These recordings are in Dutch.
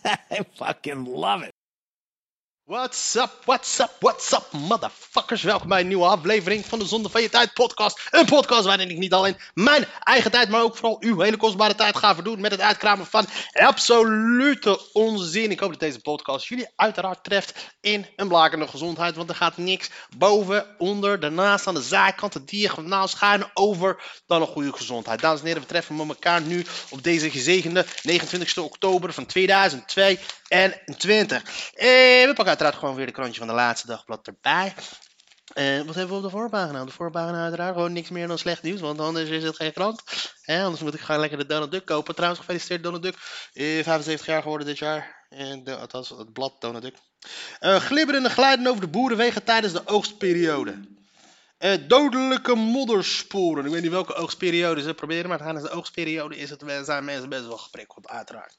I fucking love it. What's up, what's up, what's up, motherfuckers. Welkom bij een nieuwe aflevering van de Zonde van je Tijd podcast. Een podcast waarin ik niet alleen mijn eigen tijd, maar ook vooral uw hele kostbare tijd ga verdoen met het uitkramen van absolute onzin. Ik hoop dat deze podcast jullie uiteraard treft in een blakende gezondheid, want er gaat niks boven, onder, daarnaast aan de zijkanten, diagonaal schuin over dan een goede gezondheid. Dames en heren, we treffen elkaar nu op deze gezegende 29 oktober van 2022. Eh, we pakken uiteraard gewoon weer de krantje van de laatste dagblad erbij. Eh, wat hebben we op de voorpagina? Op de voorpagina uiteraard gewoon niks meer dan slecht nieuws, want anders is het geen krant. Anders moet ik gewoon lekker de Donald Duck kopen. Trouwens, gefeliciteerd Donald Duck. Eh, 75 jaar geworden dit jaar. En althans, het blad Donald Duck. Eh glibberende glijden over de boerenwegen tijdens de oogstperiode. Eh, dodelijke moddersporen. Ik weet niet welke oogstperiode ze proberen, maar tijdens de oogstperiode is het, zijn mensen best wel geprikkeld, uiteraard.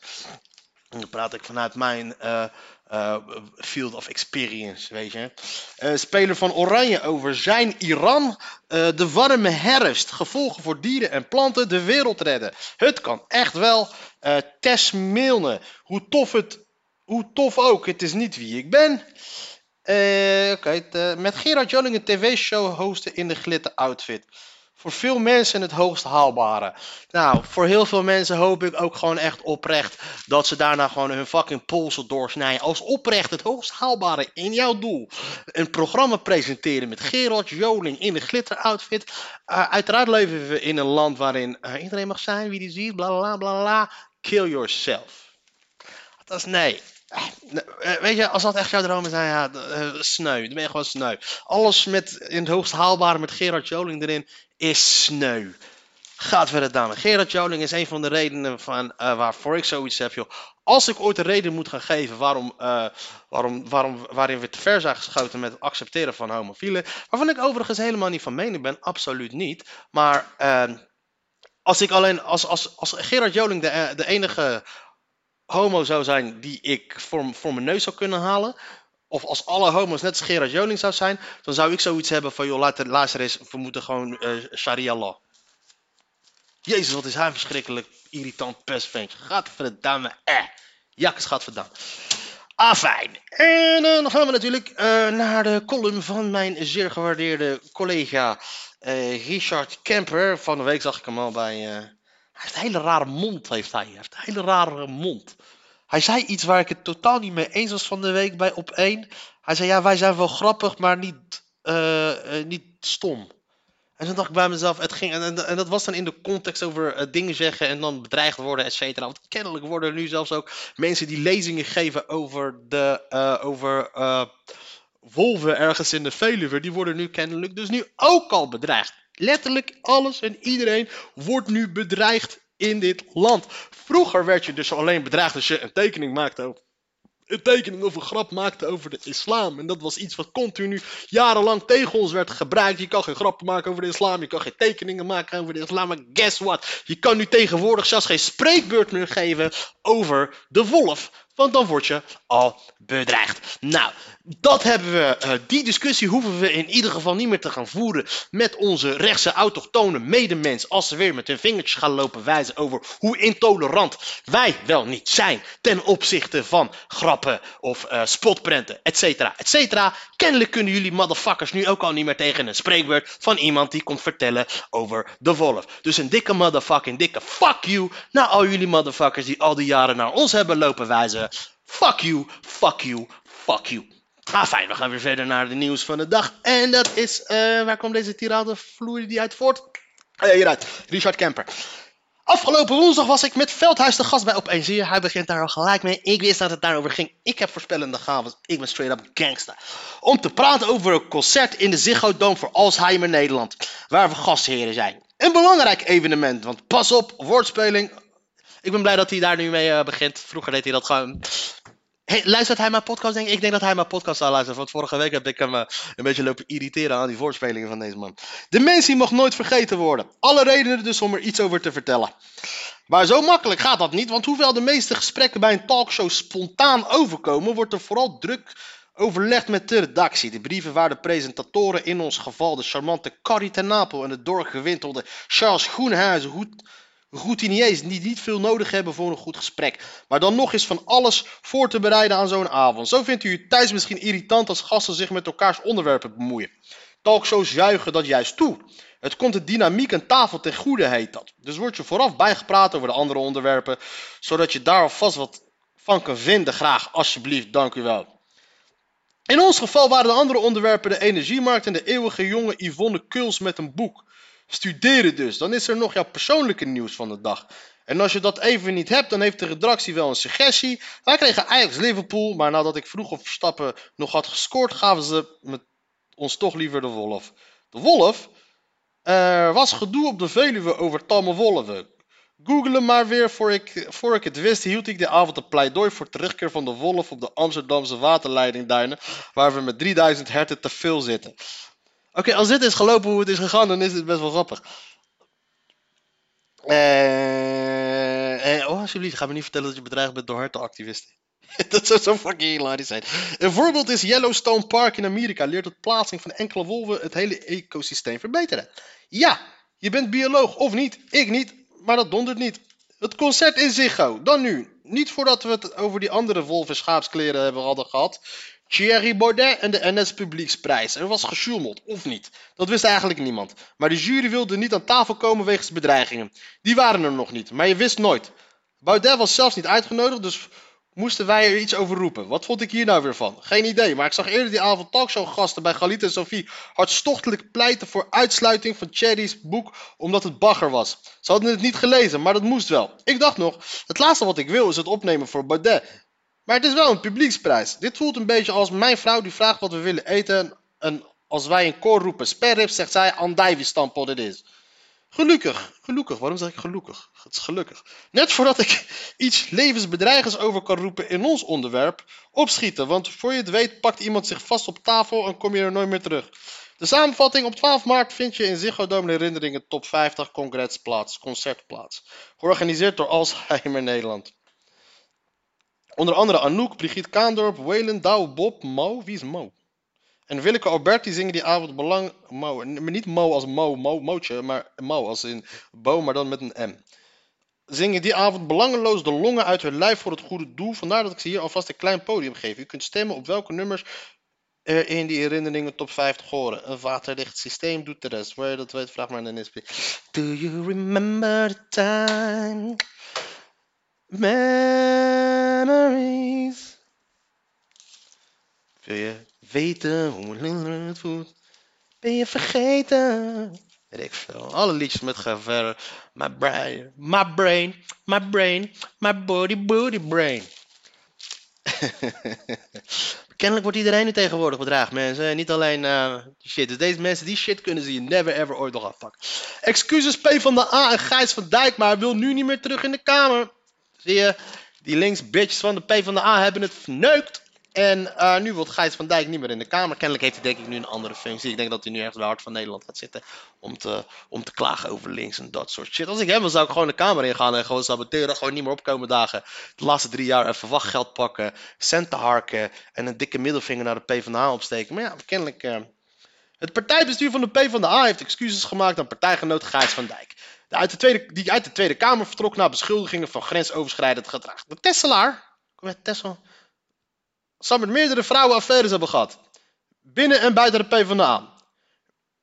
Dan praat ik vanuit mijn eh, eh, field of experience, weet je. Eh, speler van Oranje over zijn Iran. de warme herfst. Gevolgen voor dieren en planten de wereld redden. Het kan echt wel. Tess Milne. Hoe tof het. Hoe tof ook. Het is niet wie ik ben. Oké, het, met Gerard Joling een tv-show hosten in de glitter outfit. Voor veel mensen het hoogst haalbare. Nou, voor heel veel mensen hoop ik ook gewoon echt oprecht dat ze daarna gewoon hun fucking polsen doorsnijden. Als oprecht het hoogst haalbare in jouw doel. Een programma presenteren met Gerard Joling in de glitter outfit. Uh, uiteraard leven we in een land waarin uh, iedereen mag zijn wie die ziet. Bla bla bla bla. Kill yourself. Dat is nee. Uh, weet je, als dat echt jouw dromen zijn, ja, sneu. Dan ben je gewoon sneu. Alles met in het hoogst haalbare met Gerard Joling erin is sneu. Gaat verder dan. Gerard Joling is een van de redenen van, uh, waarvoor ik zoiets heb. Joh. Als ik ooit een reden moet gaan geven waarom, uh, waarom, waarom, waarin we te ver zijn geschoten met het accepteren van homofielen. Waarvan ik overigens helemaal niet van mening ben. Absoluut niet. Maar uh, als ik alleen, als, als, als Gerard Joling de, de enige homo zou zijn die ik voor, voor mijn neus zou kunnen halen. Of als alle homo's net Gerard Joling zou zijn. Dan zou ik zoiets hebben van, joh, laat, luister eens, we moeten gewoon uh, sharia law. Jezus, wat is hij verschrikkelijk irritant pestventje. Gadverdamme, eh. Jakkes, gadverdamme. Ah, fijn. En dan gaan we natuurlijk uh, naar de column van mijn zeer gewaardeerde collega uh, Richard Kemper. Van de week zag ik hem al bij... Hij heeft een hele rare mond, heeft hij. Hij heeft een hele rare mond. Hij zei iets waar ik het totaal niet mee eens was van de week bij op 1. Hij zei, ja, wij zijn wel grappig, maar niet, niet stom. En toen dacht ik bij mezelf, het ging, en, en, dat was dan in de context over uh, dingen zeggen en dan bedreigd worden, et cetera. Want kennelijk worden er nu zelfs ook mensen die lezingen geven over de, over wolven ergens in de Veluwe, die worden nu kennelijk dus nu ook al bedreigd. Letterlijk alles en iedereen wordt nu bedreigd in dit land. Vroeger werd je dus alleen bedreigd als je een tekening maakte over. Een tekening of een grap maakte over de islam. En dat was iets wat continu jarenlang tegen ons werd gebruikt. Je kan geen grappen maken over de islam. Je kan geen tekeningen maken over de islam. Maar guess what? Je kan nu tegenwoordig zelfs geen spreekbeurt meer geven over de wolf. Want dan word je al bedreigd. Nou, dat hebben we, uh, die discussie hoeven we in ieder geval niet meer te gaan voeren met onze rechtse autochtone medemens. Als ze weer met hun vingertjes gaan lopen wijzen over hoe intolerant wij wel niet zijn. Ten opzichte van grappen of uh, spotprenten, et cetera, et cetera. Kennelijk kunnen jullie motherfuckers nu ook al niet meer tegen een spreekbeurt van iemand die komt vertellen over de wolf. Dus een dikke motherfucking dikke fuck you naar al jullie motherfuckers die al die jaren naar ons hebben lopen wijzen. Fuck you, fuck you, fuck you. Ah, fijn, we gaan weer verder naar de nieuws van de dag. En dat is, uh, waar komt deze tirade, vloeide die uit voort? Uh, hieruit, Richard Kemper. Afgelopen woensdag was ik met Veldhuis de gast bij Op 1 Zier. Hij begint daar al gelijk mee. Ik wist dat het daarover ging. Ik heb voorspellende gaven. Ik ben straight up gangster. Om te praten over een concert in de Ziggo Dome voor Alzheimer Nederland. Waar we gastheren zijn. Een belangrijk evenement, want pas op, woordspeling. Ik ben blij dat hij daar nu mee uh, begint. Vroeger deed hij dat gewoon Hey, luistert hij mijn podcast? Denk ik? ik denk dat hij mijn podcast zou luisteren. Want vorige week heb ik hem eh, een beetje lopen irriteren aan die voorspelingen van deze man. De mensen mag nooit vergeten worden. Alle redenen dus om er iets over te vertellen. Maar zo makkelijk gaat dat niet, want hoewel de meeste gesprekken bij een talkshow spontaan overkomen, wordt er vooral druk overlegd met de redactie. De brieven waar de presentatoren, in ons geval de charmante Carrie ten Napel en de doorgewintelde Charles Groenhuizen, goed routiniers die niet veel nodig hebben voor een goed gesprek. Maar dan nog eens van alles voor te bereiden aan zo'n avond. Zo vindt u het thuis misschien irritant als gasten zich met elkaars onderwerpen bemoeien. Talkshows juichen dat juist toe. Het komt de dynamiek en tafel ten goede, heet dat. Dus wordt je vooraf bijgepraat over de andere onderwerpen, zodat je daar alvast wat van kan vinden. Graag, alsjeblieft, dank u wel. In ons geval waren de andere onderwerpen de energiemarkt en de eeuwige jonge Yvonne Kuls met een boek. Studeren dus, dan is er nog jouw persoonlijke nieuws van de dag. En als je dat even niet hebt, dan heeft de redactie wel een suggestie. Wij kregen Ajax Liverpool, maar nadat ik vroeg of Verstappen nog had gescoord, gaven ze ons toch liever de Wolf. De Wolf? Er was gedoe op de Veluwe over tamme wolven. Google hem maar weer, voor ik, voor ik het wist, hield ik de avond een pleidooi voor terugkeer van de wolf op de Amsterdamse waterleidingduinen, waar we met 3000 herten te veel zitten. Oké, als dit is gelopen hoe het is gegaan, dan is dit best wel grappig. Eh, eh, oh, alsjeblieft, ga me niet vertellen dat je bedreigd bent door hertenactivisten. dat zou zo fucking hilarisch zijn. Een voorbeeld is Yellowstone Park in Amerika. Leert dat plaatsing van enkele wolven het hele ecosysteem verbeteren. Ja, je bent bioloog of niet, ik niet, maar dat dondert niet. Het concert in Ziggo, dan nu. Niet voordat we het over die andere wolven schaapskleren hebben hadden gehad. Thierry Baudet en de NS Publieksprijs. Er was gesjoemeld, of niet? Dat wist eigenlijk niemand. Maar de jury wilde niet aan tafel komen wegens bedreigingen. Die waren er nog niet, maar je wist nooit. Baudet was zelfs niet uitgenodigd, dus moesten wij er iets over roepen. Wat vond ik hier nou weer van? Geen idee, maar ik zag eerder die avond talkshow-gasten bij Galit en Sophie hartstochtelijk pleiten voor uitsluiting van Cherry's boek omdat het bagger was. Ze hadden het niet gelezen, maar dat moest wel. Ik dacht nog, het laatste wat ik wil is het opnemen voor Baudet. Maar het is wel een publieksprijs. Dit voelt een beetje als mijn vrouw die vraagt wat we willen eten. En als wij een koor roepen sperrip, zegt zij andijvie stamppot dit is. Gelukkig, gelukkig, waarom zeg ik gelukkig? Het is gelukkig. Net voordat ik iets levensbedreigends over kan roepen in ons onderwerp, opschieten. Want voor je het weet pakt iemand zich vast op tafel en kom je er nooit meer terug. De samenvatting op 12 maart vind je in Ziggo Dome herinneringen top 50 congressplaats, concertplaats. Georganiseerd door Alzheimer Nederland. Onder andere Anouk, Brigitte Kaandorp, Waylon, Douwe, Bob, Mo. Wie is Mo? En Willeke Alberti zingen die avond belang... Mo, niet Mo als Mo, Mo, Mootje, maar Mo als in Bo, maar dan met een M. Zingen die avond belangeloos de longen uit hun lijf voor het goede doel. Vandaar dat ik ze hier alvast een klein podium geef. U kunt stemmen op welke nummers er in die herinneringen top 50 horen. Een waterdicht systeem doet de rest. Waar je dat weet, vraag maar aan de NSP. Do you remember the time... Memories. Wil je weten hoe het voelt? Ben je vergeten? Weet ik veel. Alle liedjes met gever. My brain, my brain, my brain, my body, body brain. Kennelijk wordt iedereen nu tegenwoordig bedreigd, mensen. Niet alleen uh, shit. Dus deze mensen, die shit kunnen ze je never ever ooit nog afpakken. Excuses P van de A en Gijs van Dijk, maar wil nu niet meer terug in de Kamer. Zie je, die links bitches van de PvdA hebben het verneukt. En uh, nu wil Gijs van Dijk niet meer in de Kamer. Kennelijk heeft hij denk ik nu een andere functie. Ik denk dat hij nu echt bij hart van Nederland gaat zitten. Om te, om te klagen over links en dat soort shit. Als ik hem was, zou ik gewoon de Kamer ingaan en gewoon saboteren. Gewoon niet meer opkomen dagen. De laatste drie jaar even wachtgeld pakken. Centen harken. En een dikke middelvinger naar de PvdA opsteken. Maar ja, kennelijk... Uh, het partijbestuur van de PvdA heeft excuses gemaakt aan partijgenoot Gijs van Dijk uit de tweede, die uit de Tweede Kamer vertrok na beschuldigingen van grensoverschrijdend gedrag. De Tesselaar, met Tessel, zal met meerdere vrouwen affaires hebben gehad. Binnen en buiten de PvdA.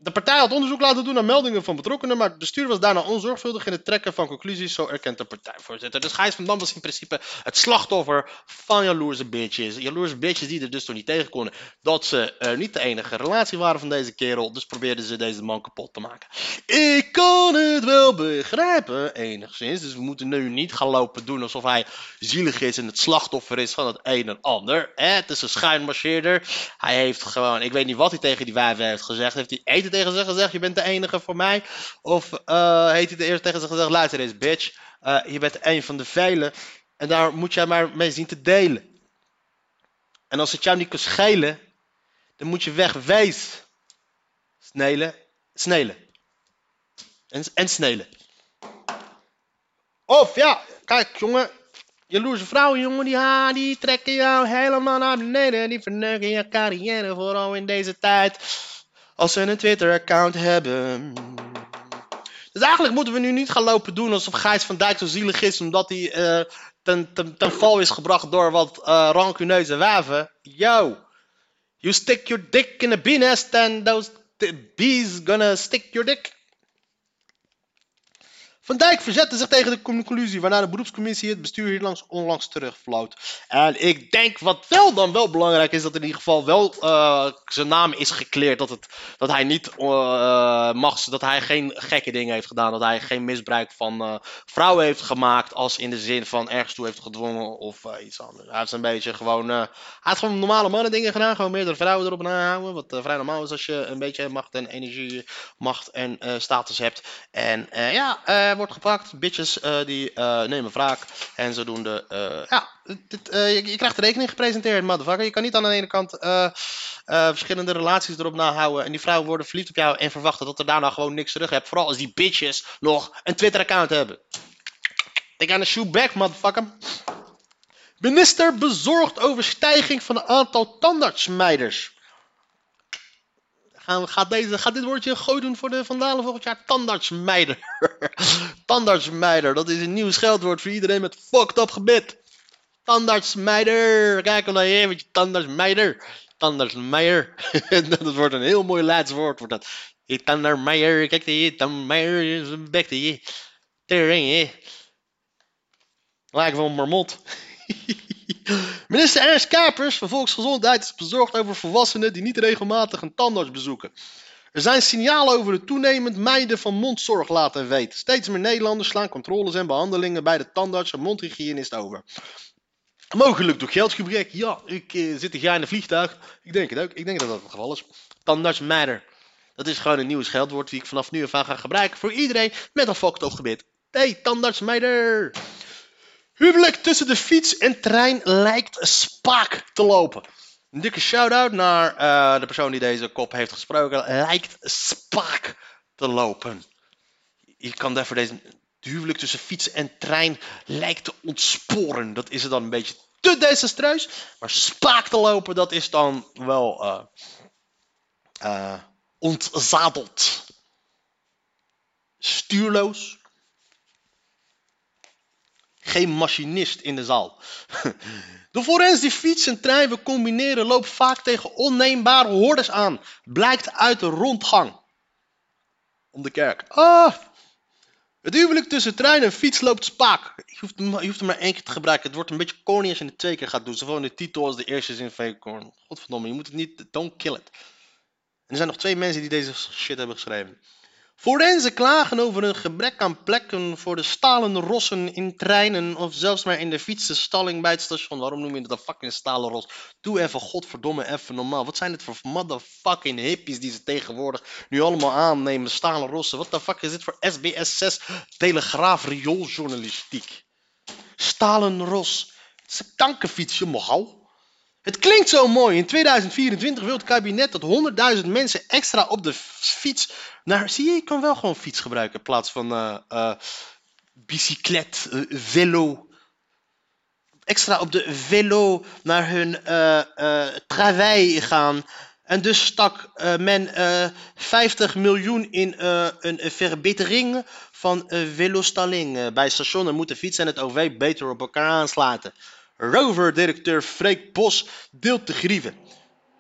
De partij had onderzoek laten doen naar meldingen van betrokkenen, maar het bestuur was daarna onzorgvuldig in het trekken van conclusies, zo erkent de partijvoorzitter. Dus Gijs van Dam was in principe het slachtoffer van jaloerse bitches. Jaloerse bitches die er dus toch niet tegen konden dat ze uh, niet de enige relatie waren van deze kerel, dus probeerden ze deze man kapot te maken. Ik kan het wel begrijpen, enigszins, dus we moeten nu niet gaan lopen doen alsof hij zielig is en het slachtoffer is van het een en ander. Eh, het is een schuinmarcheerder. Hij heeft gewoon, ik weet niet wat hij tegen die wijven heeft gezegd, heeft hij eten tegen ze gezegd, je bent de enige voor mij? Of uh, hij de eerste tegen ze gezegd, luister eens bitch, uh, je bent een van de velen en daar moet jij maar mee zien te delen. En als het jou niet kan schelen, dan moet je wegwezen. Snelen, snelen. En, en snelen. Of ja, kijk jongen. Jaloerse vrouwen, jongen, die, ha, die trekken jou helemaal naar beneden. Die verneuken je carrière, vooral in deze tijd. Als ze een Twitter-account hebben. Dus eigenlijk moeten we nu niet gaan lopen doen alsof Gijs van Dijk zo zielig is. Omdat hij eh, ten, ten, ten val is gebracht door wat uh, rancuneuze waven. Yo, you stick your dick in a bee nest and those bees gonna stick your dick. Van Dijk verzette zich tegen de conclusie, waarna de beroepscommissie het bestuur hier langs onlangs terugvloot. En ik denk wat wel dan wel belangrijk is, dat in ieder geval wel uh, zijn naam is gekleerd. Dat, het, dat hij niet uh, mag, dat hij geen gekke dingen heeft gedaan. Dat hij geen misbruik van vrouwen heeft gemaakt, als in de zin van ergens toe heeft gedwongen of iets anders. Hij heeft een beetje gewoon, hij heeft gewoon normale mannen dingen gedaan, gewoon meerdere vrouwen erop nahouden. Wat vrij normaal is als je een beetje macht en energie, macht en status hebt. En ja, wordt gepakt. Bitches uh, die uh, nemen wraak. En zodoende, uh, ja, dit, je, je, krijgt de rekening gepresenteerd, motherfucker. Je kan niet aan de ene kant verschillende relaties erop nahouden. En die vrouwen worden verliefd op jou en verwachten dat er daarna gewoon niks terug hebt. Vooral als die bitches nog een Twitter-account hebben. Ik ga een shoe back, motherfucker. Minister bezorgd over stijging van het aantal tandartsmeiders. Gaan, gaat, deze, gaat dit woordje gooi doen voor de Vandalen volgend jaar? Tandartsmeider. tandartsmeider, dat is een nieuw scheldwoord voor iedereen met fucked up gebit. Tandartsmeider. Kijk hier met je tandartsmeider. Tandartsmeijer. dat wordt een heel mooi Leids woord. Wordt dat. Je tandartsmeijer. Kijk die tandartsmeijer is bek die. Tering, hè. Lijkt wel een marmot. Minister Ernst Kapers van Volksgezondheid is bezorgd over volwassenen die niet regelmatig een tandarts bezoeken. Er zijn signalen over het toenemend mijden van mondzorg laten weten. Steeds meer Nederlanders slaan controles en behandelingen bij de tandarts en mondhygiënist over. Mogelijk door geldgebrek. Ja, ik uh, zit hier in een vliegtuig. Ik denk het ook. Ik denk dat dat het geval is. Tandarts matter. Dat is gewoon een nieuw scheldwoord die ik vanaf nu af aan ga gebruiken voor iedereen met een fucked op gebit. Hey, tandartsmeider! Huwelijk tussen de fiets en trein lijkt spaak te lopen. Een dikke shout-out naar uh, de persoon die deze kop heeft gesproken. Lijkt spaak te lopen. Je kan daarvoor deze huwelijk tussen fiets en trein lijkt te ontsporen. Dat is dan een beetje te desastreus. Maar spaak te lopen, dat is dan wel uh, uh, ontzadeld. Stuurloos. Geen machinist in de zaal. De forens die fiets en trein combineren loopt vaak tegen onneembare hordes aan. Blijkt uit de rondgang. Om de kerk. Ah! Het huwelijk tussen trein en fiets loopt spaak. Je hoeft, je hoeft hem maar één keer te gebruiken. Het wordt een beetje corny als je het twee keer gaat doen. Zo van de titel als de eerste zin van Godverdomme, je moet het niet... Don't kill it. Er zijn nog twee mensen die deze shit hebben geschreven. Forensen klagen over een gebrek aan plekken voor de stalen rossen in treinen of zelfs maar in de fietsenstalling bij het station. Waarom noem je het een fucking stalen ros? Doe even godverdomme even normaal. Wat zijn dit voor motherfucking hippies die ze tegenwoordig nu allemaal aannemen? Stalen rossen. Wat de fuck is dit voor SBS 6 telegraaf riooljournalistiek? Stalen ros. Het is een kankerfietsje, mogol. Het klinkt zo mooi. In 2024 wil het kabinet dat 100.000 mensen extra op de fiets. Nou, zie je, je kan wel gewoon fiets gebruiken in plaats van uh, uh, bicyclet, uh, velo. Extra op de velo naar hun travail gaan. En dus stak men 50 miljoen in een verbetering van velostalling. bij stationen moeten fietsen en het OV beter op elkaar aansluiten. Rover-directeur Freek Bos deelt de grieven.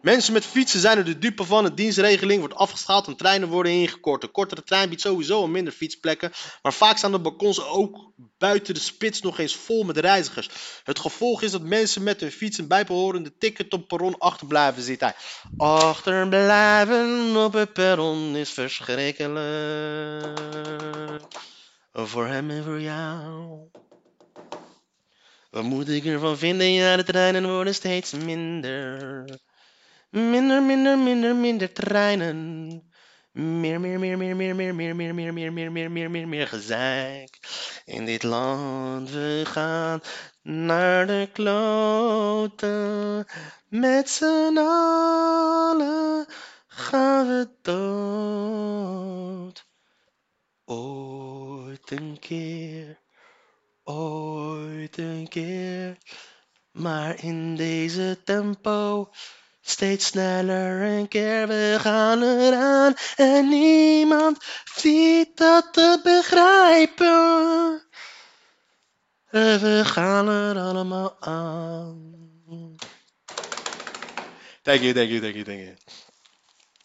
Mensen met fietsen zijn er de dupe van. De dienstregeling wordt afgeschaald en treinen worden ingekort. Een kortere trein biedt sowieso al minder fietsplekken. Maar vaak staan de balkons ook buiten de spits nog eens vol met reizigers. Het gevolg is dat mensen met hun fiets en bijbehorende ticket op perron achterblijven zitten. Achterblijven op het perron is verschrikkelijk. Voor hem en voor jou. Wat moet ik ervan vinden? Ja, de treinen worden steeds minder. Minder, minder, minder, minder treinen. Meer, meer, meer, meer, meer, meer, meer, meer, meer, meer, meer, meer, meer, meer, gezeik. In dit land, we gaan naar de kloten. Met z'n allen gaan we dood. Ooit een keer, ooit een keer. Maar in deze tempo steeds sneller een keer. We gaan eraan en niemand ziet dat te begrijpen. En we gaan er allemaal aan. Thank you, thank you, thank you, thank you.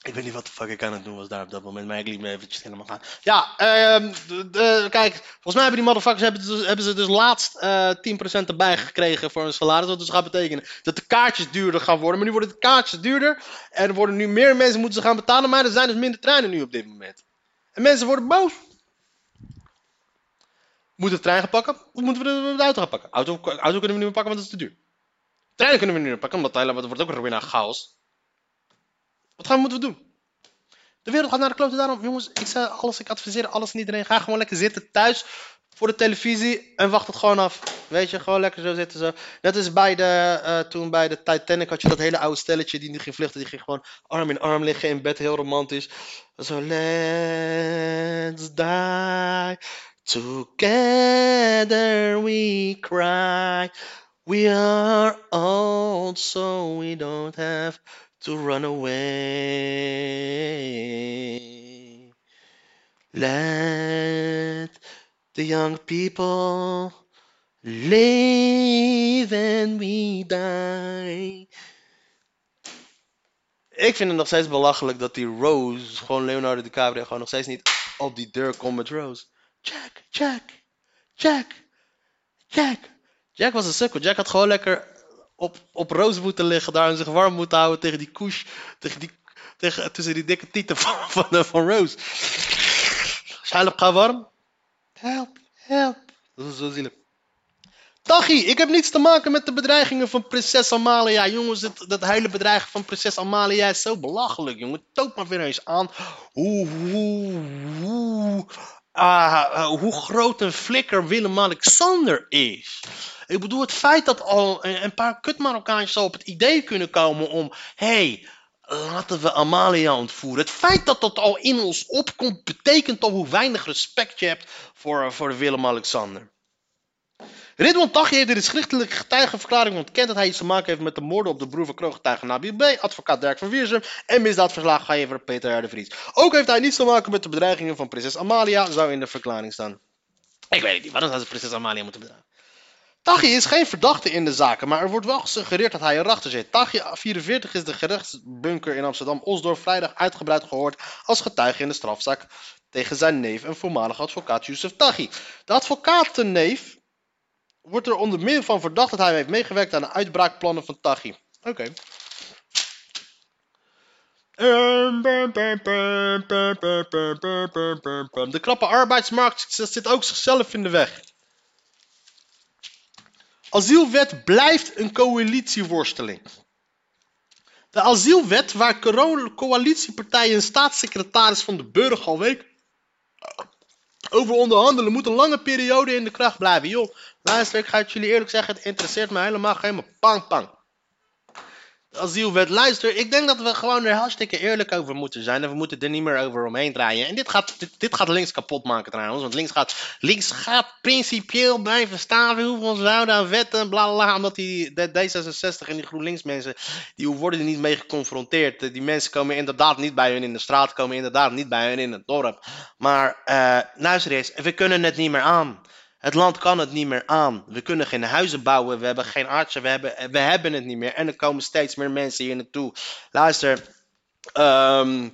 Ik weet niet wat de fuck ik aan het doen was daar op dat moment, maar ik liet me eventjes helemaal gaan. Ja, de- kijk, volgens mij hebben die motherfuckers hebben, dus- ze dus laatst eh 10% erbij gekregen voor hun salaris. Wat dus gaat betekenen dat de kaartjes duurder gaan worden. Maar nu worden de kaartjes duurder en er worden nu meer mensen moeten ze gaan betalen. Maar er zijn dus minder treinen nu op dit moment. En mensen worden boos. Moeten we de trein gaan pakken of moeten we de, auto gaan pakken? Auto, kunnen we niet meer pakken, want dat is te duur. Treinen kunnen we niet meer pakken, omdat Thailand wordt ook weer naar chaos. Wat gaan we moeten we doen? De wereld gaat naar de klote. Daarom, jongens, ik zei alles, ik adviseer alles en iedereen. Ga gewoon lekker zitten thuis voor de televisie en wacht het gewoon af. Weet je, gewoon lekker zo zitten zo. Net als bij de, eh, toen bij de Titanic had je dat hele oude stelletje die niet ging vluchten. Die ging gewoon arm in arm liggen in bed, heel romantisch. Zo, let's die. Together we cry. We are old, so we don't have to run away. Let the young people live and we die. Ik vind het nog steeds belachelijk dat die Rose, gewoon Leonardo DiCaprio, gewoon nog steeds niet op die deur komt met Rose. Jack, Jack, Jack, Jack. Jack was een sukkel. Jack had gewoon lekker op, op Rose moeten liggen daar en zich warm moeten houden tegen die couche, tegen die, tegen, tussen die dikke tieten van, van, van Rose. Schijnlijk ga warm. Help, help. Dat is zo zielig. Tachi, ik heb niets te maken met de bedreigingen van prinses Amalia. Jongens, het, dat hele bedreigen van prinses Amalia is zo belachelijk, jongen. Toop maar weer eens aan hoe, hoe, hoe, ah, ah, hoe groot een flikker Willem-Alexander is. Ik bedoel, het feit dat al een, paar kut Marokkaantjes op het idee kunnen komen om... hey, laten we Amalia ontvoeren. Het feit dat dat al in ons opkomt, betekent al hoe weinig respect je hebt voor, voor Willem-Alexander. Ridwan Taghi heeft in de schriftelijke getuigenverklaring ontkend dat hij iets te maken heeft met de moorden op de broer van kroongetuige Nabil B., advocaat Dirk van Wiersum en misdaadverslaggever Peter R. de Vries. Ook heeft hij niets te maken met de bedreigingen van prinses Amalia, zou in de verklaring staan. Ik weet het niet, waarom zou ze prinses Amalia moeten bedreigen? Taghi is geen verdachte in de zaken, maar er wordt wel gesuggereerd dat hij erachter zit. Taghi, 44, is de gerechtsbunker in Amsterdam-Osdorp vrijdag uitgebreid gehoord als getuige in de strafzaak tegen zijn neef en voormalige advocaat Youssef Taghi. De advocatenneef wordt er onder meer van verdacht dat hij heeft meegewerkt aan de uitbraakplannen van Taghi. Oké. De krappe arbeidsmarkt zit ook zichzelf in de weg. Asielwet blijft een coalitieworsteling. De asielwet, waar coalitiepartijen en staatssecretaris van de Burger al week over onderhandelen, moet een lange periode in de kracht blijven. Joh, luister, ik ga het jullie eerlijk zeggen, het interesseert me helemaal geen pang pang. Asielwet, luister, ik denk dat we gewoon er hartstikke eerlijk over moeten zijn. En we moeten er niet meer over omheen draaien. En dit gaat, dit, gaat links kapot maken trouwens. Want links gaat, links gaat principieel blijven staan. Hoeveel zouden aan wetten, bla bla. Omdat die de D66 en die GroenLinks mensen, die worden er niet mee geconfronteerd. Die mensen komen inderdaad niet bij hun in de straat, komen inderdaad niet bij hun in het dorp. Maar, eh, luister eens, we kunnen het niet meer aan. Het land kan het niet meer aan. We kunnen geen huizen bouwen, we hebben geen artsen, we hebben, we hebben het niet meer. En er komen steeds meer mensen hier naartoe. Luister, ehm,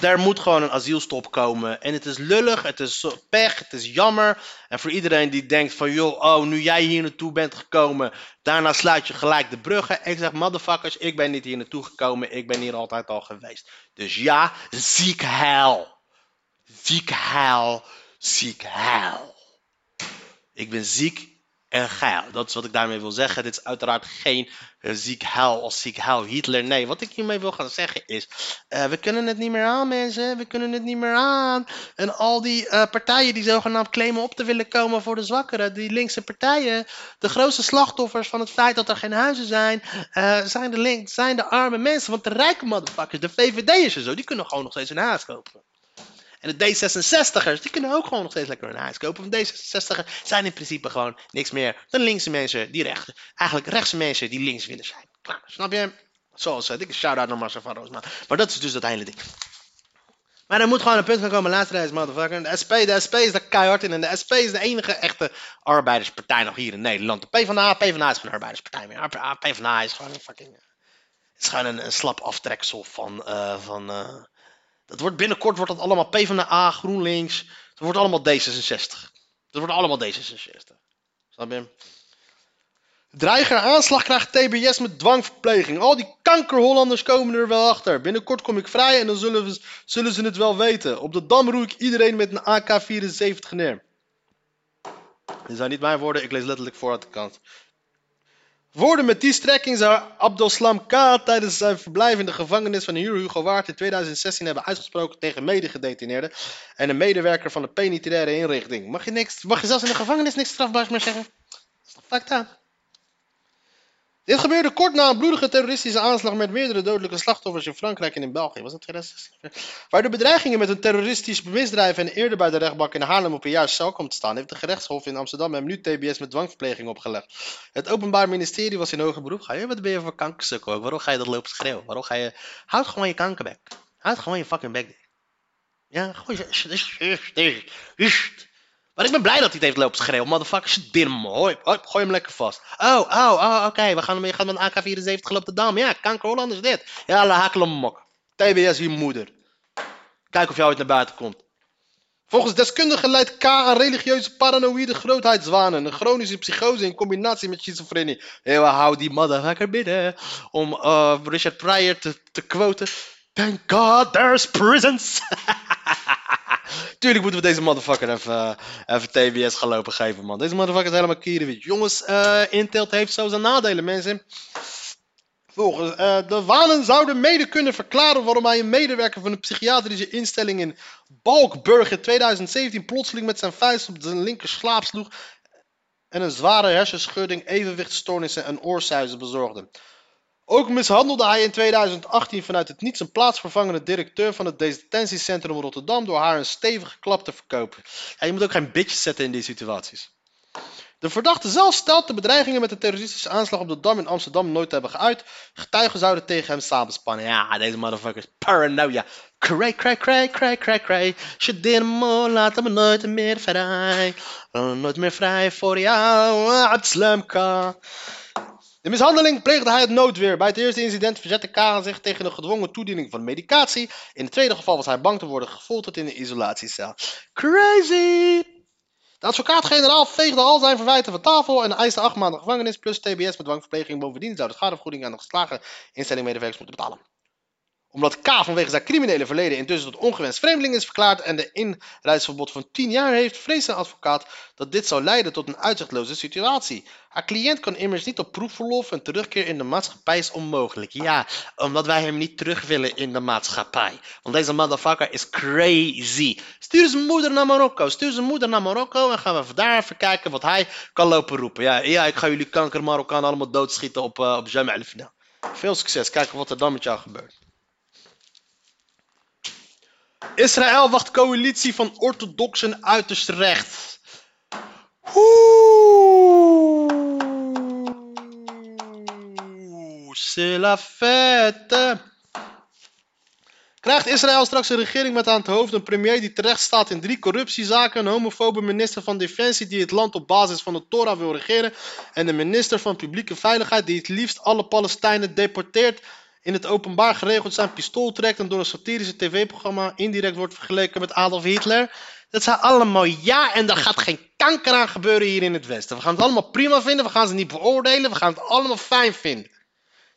er moet gewoon een asielstop komen. En het is lullig, het is pech, het is jammer. En voor iedereen die denkt van, joh, oh, nu jij hier naartoe bent gekomen, daarna sluit je gelijk de bruggen. Ik zeg, motherfuckers, ik ben niet hier naartoe gekomen, ik ben hier altijd al geweest. Dus ja, ziek heil. Ziek heil, ziek heil. Ik ben ziek en geil. Dat is wat ik daarmee wil zeggen. Dit is uiteraard geen uh, ziek hel als ziek hel Hitler. Nee, wat ik hiermee wil gaan zeggen is... Uh, we kunnen het niet meer aan, mensen. We kunnen het niet meer aan. En al die uh, partijen die zogenaamd claimen op te willen komen voor de zwakkeren... die linkse partijen... de grootste slachtoffers van het feit dat er geen huizen zijn... zijn, de link, zijn de arme mensen. Want de rijke motherfuckers, de VVD'ers en zo... die kunnen gewoon nog steeds een huis kopen. En de D66'ers, die kunnen ook gewoon nog steeds lekker een huis kopen. Want D66'ers zijn in principe gewoon niks meer dan linkse mensen die recht, eigenlijk rechtse mensen die links willen zijn. Klaar, snap je? Zoals, uh, dikke shout-out naar Marcel van Roosma. Maar dat is dus dat hele ding. Maar er moet gewoon een punt van komen, luister motherfucker. De SP, de SP is daar keihard in. En de SP is de enige echte arbeiderspartij nog hier in Nederland. De PvdA, PvdA is geen arbeiderspartij meer. PvdA is gewoon een fucking... Het is gewoon een, slap aftreksel van... Uh, van uh, dat wordt binnenkort wordt dat allemaal PvdA, GroenLinks. Dat wordt allemaal D66. Dat wordt allemaal D66. Snap je? Dreiger aanslag krijgt TBS met dwangverpleging. Al die kankerhollanders komen er wel achter. Binnenkort kom ik vrij en dan zullen, zullen ze het wel weten. Op de Dam roei ik iedereen met een AK-74 neer. Dit zijn niet mijn woorden, ik lees letterlijk voor uit de kant. Woorden met die strekking zou Abdelslam K. tijdens zijn verblijf in de gevangenis van hier Hugo Waard in 2016 hebben uitgesproken tegen medegedetineerden en een medewerker van de penitentiaire inrichting. Mag je, niks, mag je zelfs in de gevangenis niks strafbaars meer zeggen? Dat is. Dit gebeurde kort na een bloedige terroristische aanslag met meerdere dodelijke slachtoffers in Frankrijk en in België. Was dat 2016? Waar de bedreigingen met een terroristisch misdrijf en eerder bij de rechtbank in Haarlem op een jaar cel komt te staan, heeft de gerechtshof in Amsterdam hem nu TBS met dwangverpleging opgelegd. Het Openbaar Ministerie was in hoger beroep. Ga je, wat ben je voor kankersuk ook? Waarom ga je dat lopen schreeuwen? Waarom ga je... Houd gewoon je kankerbek. Houd gewoon je fucking bek. Ja, gewoon. Maar ik ben blij dat hij het heeft lopen schreeuwen. Motherfucker, shit, hem. Hoi, gooi hem lekker vast. Oh, oh, oh, oké. We gaan hem, gaan met een AK-74 gelopen de dam. Ja, kanker is dit. Ja, la hakel hem. TBS, je moeder. Kijk of jij ooit naar buiten komt. Volgens deskundigen leidt K aan religieuze paranoïde grootheidswanen. Een chronische psychose in combinatie met schizofrenie. Heel hou die motherfucker binnen. Om uh, Richard Pryor te, te quoten. Thank God there's prisons. Tuurlijk moeten we deze motherfucker even, uh, even TBS gaan lopen geven, man. Deze motherfucker is helemaal kierenwit. Jongens, uh, Intel heeft zo zijn nadelen, mensen. Volgens uh, de Wanen zouden mede kunnen verklaren waarom hij een medewerker van een psychiatrische instelling in Balkburg in 2017 plotseling met zijn vuist op zijn linker slaap sloeg en een zware hersenschudding, evenwichtstoornissen en oorsuizen bezorgde. Ook mishandelde hij in 2018 vanuit het niets een plaatsvervangende directeur van het detentiecentrum Rotterdam door haar een stevige klap te verkopen. Ja, je moet ook geen bitches zetten in die situaties. De verdachte zelf stelt de bedreigingen met de terroristische aanslag op de Dam in Amsterdam nooit te hebben geuit. Getuigen zouden tegen hem samenspannen. Ja, deze motherfuckers. Paranoia. Cray, cray, cray, cray, cray, cray. Je demo, laat me nooit meer vrij. Nooit meer vrij voor jou, Abslamka. De mishandeling pleegde hij het noodweer. Bij het eerste incident verzette Karen zich tegen de gedwongen toediening van medicatie. In het tweede geval was hij bang te worden gefolterd in een isolatiecel. Crazy! De advocaat-generaal veegde al zijn verwijten van tafel en eiste acht maanden gevangenis plus TBS met dwangverpleging. Bovendien zou de schadevergoeding aan de geslagen instellingmedewerkers moeten betalen omdat K vanwege zijn criminele verleden intussen tot ongewenst vreemdeling is verklaard en de inreisverbod van 10 jaar heeft, vreest zijn advocaat dat dit zou leiden tot een uitzichtloze situatie. Haar cliënt kan immers niet op proefverlof en terugkeer in de maatschappij is onmogelijk. Ja, omdat wij hem niet terug willen in de maatschappij. Want deze motherfucker is crazy. Stuur zijn moeder naar Marokko. Stuur zijn moeder naar Marokko en gaan we daar even kijken wat hij kan lopen roepen. Ja, ja ik ga jullie kanker Marokkaan allemaal doodschieten op, uh, op Jamal Veel succes. Kijken wat er dan met jou gebeurt. Israël wacht coalitie van orthodoxen uiterst recht. Oeh, c'est. Krijgt Israël straks een regering met aan het hoofd een premier die terecht staat in drie corruptiezaken, een homofobe minister van Defensie die het land op basis van de Torah wil regeren en de minister van Publieke Veiligheid die het liefst alle Palestijnen deporteert in het openbaar geregeld zijn pistool trekt en door een satirische tv-programma indirect wordt vergeleken met Adolf Hitler. Dat zijn allemaal ja en er gaat geen kanker aan gebeuren hier in het Westen. We gaan het allemaal prima vinden, we gaan ze niet beoordelen, we gaan het allemaal fijn vinden.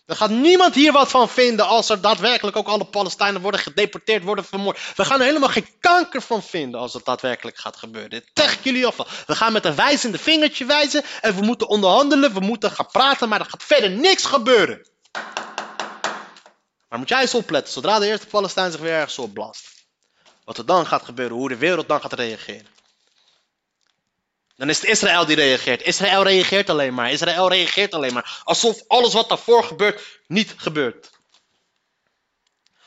Er gaat niemand hier wat van vinden als er daadwerkelijk ook alle Palestijnen worden gedeporteerd, worden vermoord. We gaan er helemaal geen kanker van vinden als dat daadwerkelijk gaat gebeuren. Dit ik jullie al We gaan met een wijzende vingertje wijzen en we moeten onderhandelen, we moeten gaan praten, maar er gaat verder niks gebeuren. Maar moet jij eens opletten, zodra de eerste Palestijn zich weer ergens opblast. Wat er dan gaat gebeuren, hoe de wereld dan gaat reageren. Dan is het Israël die reageert. Israël reageert alleen maar. Israël reageert alleen maar. Alsof alles wat daarvoor gebeurt, niet gebeurt.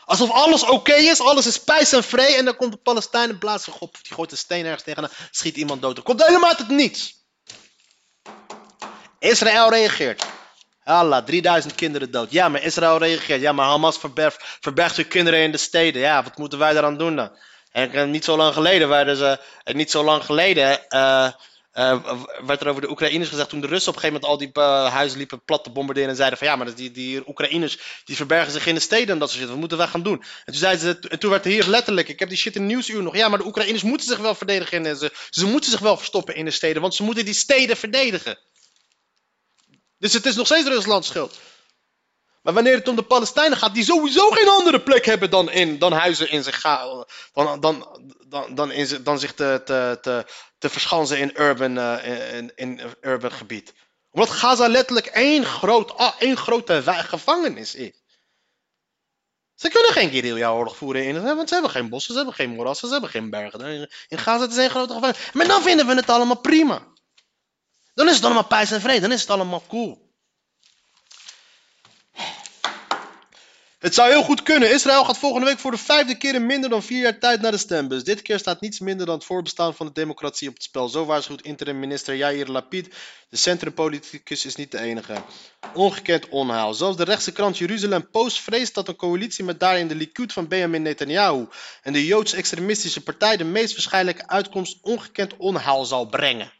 Alsof alles oké is, alles is pijs en vrij. En dan komt de Palestijn en blaast zich op. Die gooit een steen ergens tegen en schiet iemand dood. Er komt helemaal uit het niets. Israël reageert. Allah, 3000 kinderen dood. Ja, maar Israël reageert. Ja, maar Hamas verbergt, verbergt hun kinderen in de steden. Ja, wat moeten wij daaraan doen dan? En niet zo lang geleden waren ze. niet zo lang geleden. Uh, uh, werd er over de Oekraïners gezegd toen de Russen op een gegeven moment al die uh, huizen liepen plat te bombarderen en zeiden van ja, maar die, die Oekraïners die verbergen zich in de steden en dat soort shit. Wat moeten wij gaan doen? En toen zeiden ze, en toen werd er hier letterlijk, ik heb die shit in nieuwsuur nog, ja, maar de Oekraïners moeten zich wel verdedigen en ze, ze moeten zich wel verstoppen in de steden, want ze moeten die steden verdedigen. Dus het is nog steeds Ruslands schuld. Maar wanneer het om de Palestijnen gaat, die sowieso geen andere plek hebben dan, in, dan huizen in zich, dan, dan, dan, dan, in, dan zich te, te, te, te verschansen in urban, uh, in, in urban gebied. Omdat Gaza letterlijk één, groot, één grote gevangenis is. Ze kunnen geen guerrilla-oorlog voeren in want ze hebben geen bossen, ze hebben geen moerassen, ze hebben geen bergen. In Gaza is één grote gevangenis. Maar dan vinden we het allemaal prima. Dan is het allemaal pijs en vrede, dan is het allemaal cool. Het zou heel goed kunnen. Israël gaat volgende week voor de vijfde keer in minder dan vier jaar tijd naar de stembus. Dit keer staat niets minder dan het voorbestaan van de democratie op het spel. Zo waarschuwt interim minister Yair Lapid. De centrumpoliticus is niet de enige. Ongekend onheil. Zelfs de rechtse krant Jeruzalem Post vreest dat een coalitie met daarin de Likud van Benjamin Netanyahu en de Joods-extremistische partij de meest waarschijnlijke uitkomst ongekend onheil zal brengen.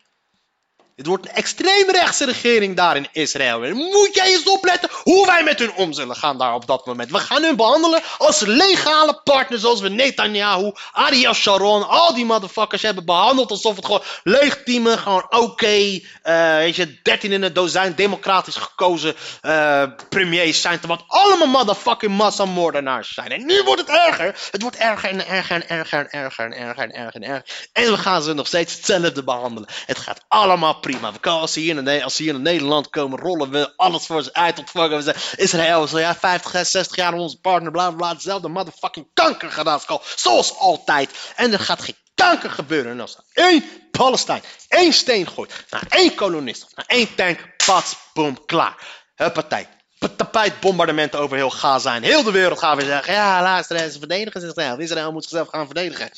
Het wordt een extreemrechtse regering daar in Israël. Moet jij eens opletten hoe wij met hun om zullen gaan daar op dat moment. We gaan hun behandelen als legale partners zoals we Netanyahu, Ariel Sharon, al die motherfuckers hebben behandeld alsof het gewoon legitieme, gewoon oké, okay, uh, weet je, 13 in het dozijn democratisch gekozen uh, premiers zijn. Wat allemaal motherfucking massamoordenaars zijn. En nu wordt het erger. Het wordt erger en erger en erger en erger en erger en erger en erger. En we gaan ze nog steeds hetzelfde behandelen. Het gaat allemaal prima prima. We als, ze hier in, Nederland komen, rollen we alles voor ze uit ontvangen. We zeggen, Israël is ja, 50, 60 jaar onze partner, bla bla. Hetzelfde motherfucking kanker gedaan. Zoals altijd. En er gaat geen kanker gebeuren als er één Palestijn, één steen gooit, naar één kolonist, naar één tank, pats, boom, klaar. Huppatij. Tapijtbombardementen over heel Gaza en heel de wereld gaan we zeggen, ja luister, ze verdedigen zichzelf. Israël moet zichzelf gaan verdedigen.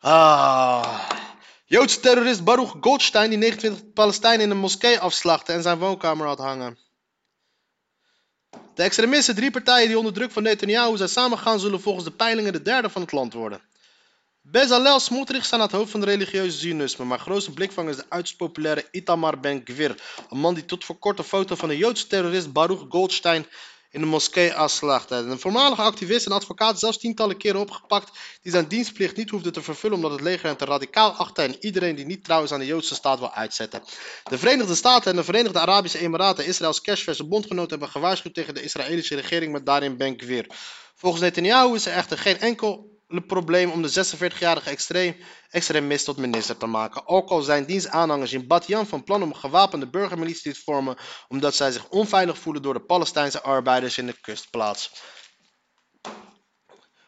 Ah... Joodse terrorist Baruch Goldstein die 29 Palestijnen in een moskee afslachtte en zijn woonkamer had hangen. De extremisten, drie partijen die onder druk van Netanyahu zijn samengegaan, zullen volgens de peilingen de derde van het land worden. Bezalel Smotrich staat aan het hoofd van de religieuze zionisme, maar grootste blikvang is de uiterst populaire Itamar Ben-Gvir, een man die tot voor kort een foto van de Joodse terrorist Baruch Goldstein in de moskee afslacht. Een voormalige activist en advocaat zelfs tientallen keren opgepakt die zijn dienstplicht niet hoefde te vervullen omdat het leger hem te radicaal achtte en iedereen die niet trouw is aan de Joodse staat wil uitzetten. De Verenigde Staten en de Verenigde Arabische Emiraten, Israëls kerstverse bondgenoten, hebben gewaarschuwd tegen de Israëlische regering met daarin Ben Gvir. Volgens Netanyahu is er echter geen enkel probleem om de 46-jarige extreem, extremist tot minister te maken. Ook al zijn dienstaanhangers in Batyan van plan om gewapende burgermilitie te vormen, omdat zij zich onveilig voelen door de Palestijnse arbeiders in de kustplaats.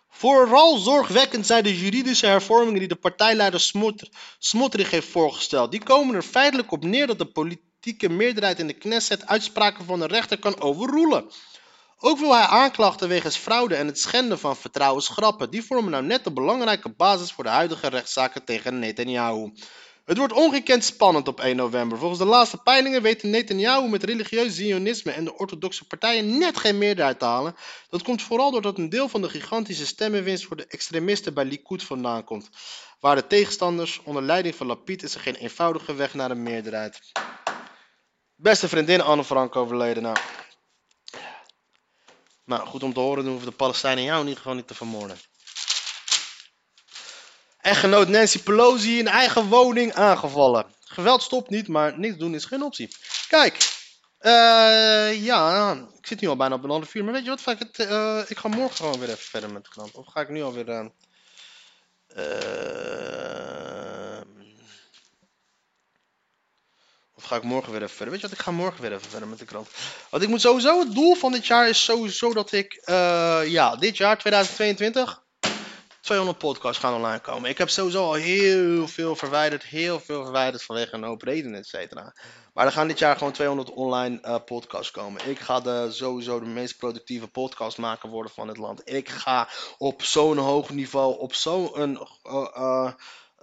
Vooral zorgwekkend zijn de juridische hervormingen die de partijleider Smotrich heeft voorgesteld. Die komen er feitelijk op neer dat de politieke meerderheid in de Knesset uitspraken van de rechter kan overroelen. Ook wil hij aanklachten wegens fraude en het schenden van vertrouwensgrappen. Die vormen nou net de belangrijke basis voor de huidige rechtszaken tegen Netanyahu. Het wordt ongekend spannend op 1 november. Volgens de laatste peilingen weten Netanyahu met religieus zionisme en de orthodoxe partijen net geen meerderheid te halen. Dat komt vooral doordat een deel van de gigantische stemmenwinst voor de extremisten bij Likud vandaan komt. Waar de tegenstanders onder leiding van Lapid is er geen eenvoudige weg naar een meerderheid. Beste vriendin Anne Frank overleden nou. Nou, goed om te horen, dan hoeven de Palestijnen jou in ieder geval niet te vermoorden. Echtgenoot Nancy Pelosi in eigen woning aangevallen. Geweld stopt niet, maar niks doen is geen optie. Kijk, Eh, ja, ik zit nu al bijna op een half uur. Maar weet je wat? Eh, ik ga morgen gewoon weer even verder met de krant. Of ga ik nu alweer... eh eh, of ga ik morgen weer even verder? Weet je wat? Ik ga morgen weer even verder met de krant. Want ik moet sowieso... Het doel van dit jaar is sowieso dat ik... eh, ja, dit jaar, 2022... 200 podcasts gaan online komen. Ik heb sowieso al heel veel verwijderd. Heel veel verwijderd vanwege een open reden, et cetera. Maar er gaan dit jaar gewoon 200 online eh, podcasts komen. Ik ga de, sowieso de meest productieve podcastmaker worden van het land. Ik ga op zo'n hoog niveau, op zo'n uh,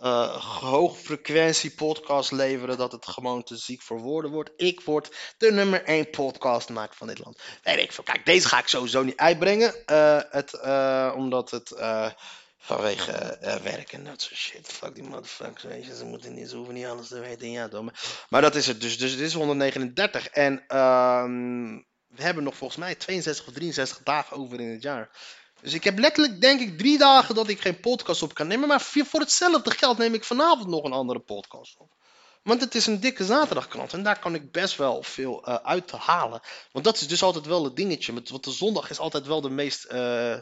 uh, uh, hoog frequentie podcast leveren dat het gewoon te ziek voor woorden wordt. Ik word de nummer 1 podcastmaker van dit land. Weet ik veel. Kijk, deze ga ik sowieso niet uitbrengen. Uh, het, uh, omdat het vanwege werk en dat soort shit. Fuck die motherfuckers, weet je. Ze, moeten niet, ze hoeven niet alles te weten. Ja, domme. Maar dat is het dus. Dus dit is 139. En ehm, we hebben nog volgens mij 62 of 63 dagen over in het jaar. Dus ik heb letterlijk, denk ik, drie dagen dat ik geen podcast op kan nemen. Maar voor hetzelfde geld neem ik vanavond nog een andere podcast op. Want het is een dikke zaterdagkrant en daar kan ik best wel veel uh, uit halen. Want dat is dus altijd wel het dingetje. Want de zondag is altijd wel de meest. Uh,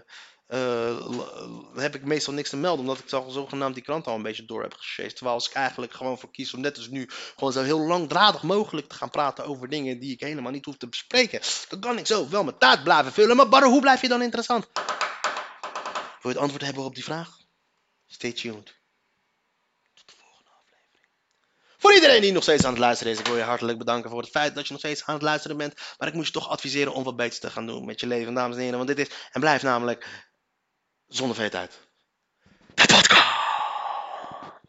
heb ik meestal niks te melden, omdat ik zo, zogenaamd die krant al een beetje door heb gesjeest. Terwijl als ik eigenlijk gewoon voor kies om net als nu gewoon zo heel langdradig mogelijk te gaan praten over dingen die ik helemaal niet hoef te bespreken, dan kan ik zo wel mijn taart blijven vullen. Maar Barre, hoe blijf je dan interessant? Wil je het antwoord hebben op die vraag? Stay tuned. Tot de volgende aflevering. Voor iedereen die nog steeds aan het luisteren is, ik wil je hartelijk bedanken voor het feit dat je nog steeds aan het luisteren bent. Maar ik moet je toch adviseren om wat beters te gaan doen met je leven, dames en heren. Want dit is en blijft namelijk zonder veet uit.